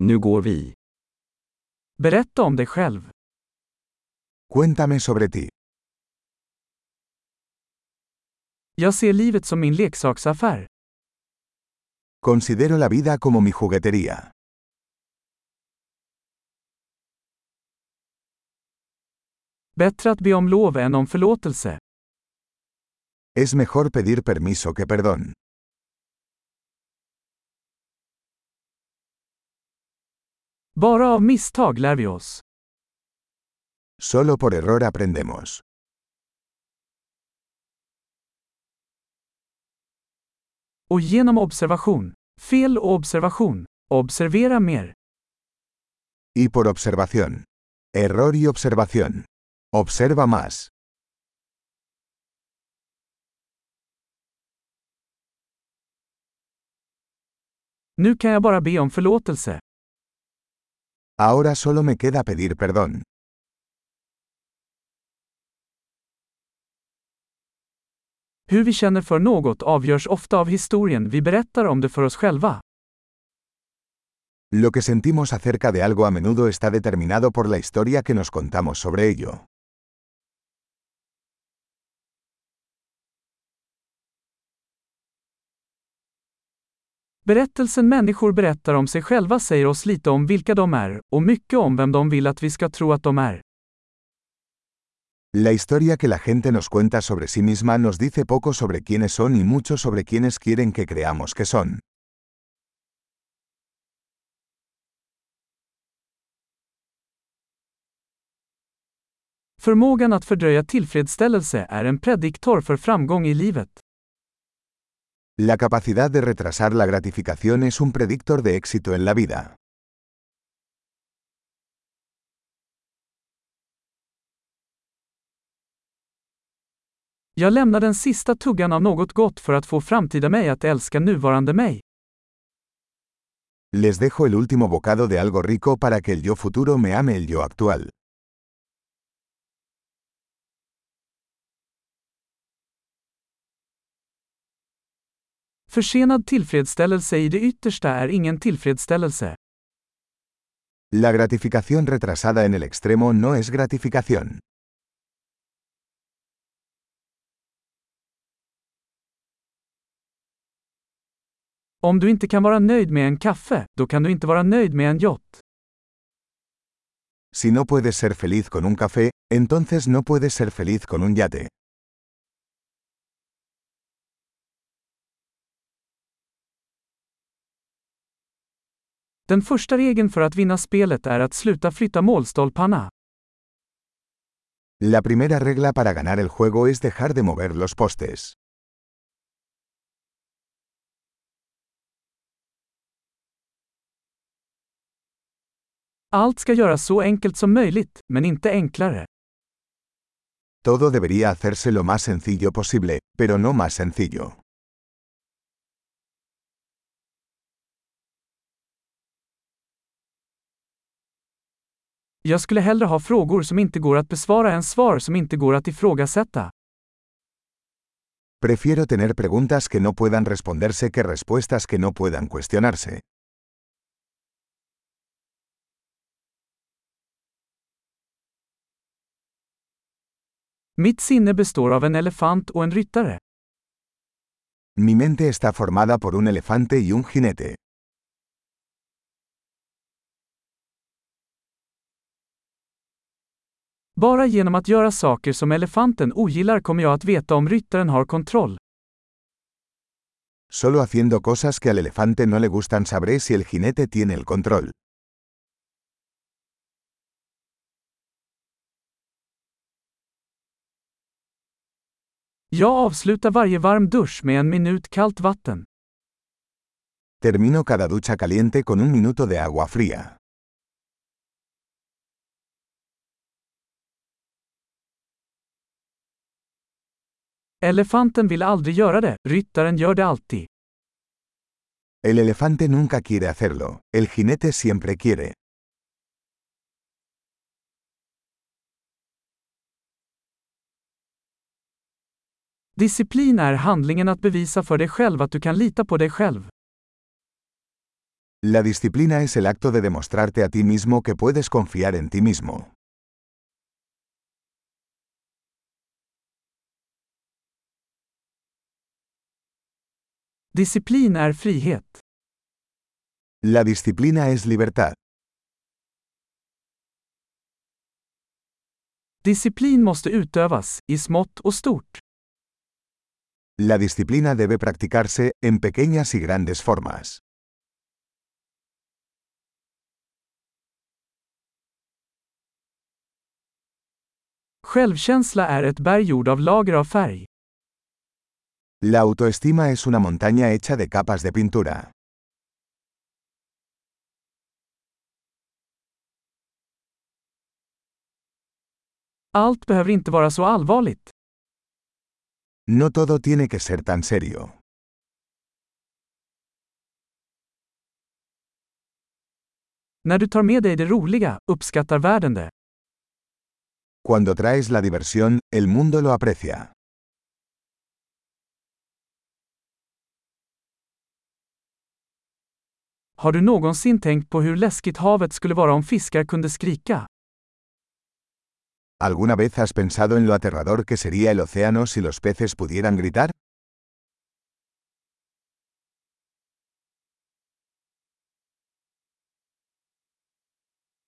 Nu går vi. Berätta om dig själv. Cuéntame sobre ti. Jag ser livet som min leksaksaffär. Considero la vida como mi juguetería. Bättre att be om lov än om förlåtelse. Es mejor pedir permiso que perdón. Bara av misstag lär vi oss. Solo por error aprendemos. Och genom observation. Fel och observation. Observera mer. Y por observación. Error y observación. Observa más. Nu kan jag bara be om förlåtelse. Ahora solo me queda pedir perdón. Hur vi känner för något avgörs ofta av historien vi berättar om det för oss själva. Lo que sentimos acerca de algo a menudo está determinado por la historia que nos contamos sobre ello. Berättelsen människor berättar om sig själva säger oss lite om vilka de är, och mycket om vem de vill att vi ska tro att de är. La historia que la gente nos cuenta sobre sí misma nos dice poco sobre quiénes son y mucho sobre quiénes quieren que creamos que son. Förmågan att fördröja tillfredsställelse är en prediktor för framgång i livet. La capacidad de retrasar la gratificación es un predictor de éxito en la vida. Jag lämnar den sista tuggan av något gott för att få framtida mig att älska nuvarande mig. Les dejo el último bocado de algo rico para que el yo futuro me ame el yo actual. Försenad tillfredsställelse i det yttersta är ingen tillfredsställelse. La gratificación retrasada en el extremo no es gratificación. Om du inte kan vara nöjd med en kaffe, då kan du inte vara nöjd med en yacht. Si no puedes ser feliz con un café, entonces no puedes ser feliz con un yate. Den första regeln för att vinna spelet är att sluta flytta målstolparna. La primera regla para ganar el juego es dejar de mover los postes. Allt ska göras så enkelt som möjligt, men inte enklare. Todo debería hacerse lo más sencillo posible, pero no más sencillo. Jag skulle hellre ha frågor som inte går att besvara än svar som inte går att ifrågasätta. Prefiero tener preguntas que no puedan responderse que respuestas que no puedan cuestionarse. Mitt sinne består av en elefant och en ryttare. Mi mente está formada por un elefante y un jinete. Bara genom att göra saker som elefanten ogillar kommer jag att veta om ryttaren har kontroll. Solo haciendo cosas que al elefante no le gustan sabré si el jinete tiene el control. Jag avslutar varje varm dusch med en minut kallt vatten. Termino cada ducha caliente con un minuto de agua fría. Elefanten vill aldrig göra det, ryttaren gör det alltid. El elefante nunca quiere hacerlo, el jinete siempre quiere. Disciplin är handlingen att bevisa för dig själv att du kan lita på dig själv. La disciplina es el acto de demostrarte a ti mismo que puedes confiar en ti mismo. Disciplin är frihet. La disciplina es libertad. Disciplin måste utövas, i smått och stort. La disciplina debe practicarse, en pequeñas y grandes formas. Självkänsla är ett berg gjord av lager av färg. La autoestima es una montaña hecha de capas de pintura. Allt behöver inte vara så allvarligt. No todo tiene que ser tan serio. När du tar med dig det roliga, uppskattar världen det. Cuando traes la diversión, el mundo lo aprecia. Har du någonsin tänkt på hur läskigt havet skulle vara om fiskar kunde skrika? ¿Alguna vez has pensado en lo aterrador que sería el océano si los peces pudieran gritar?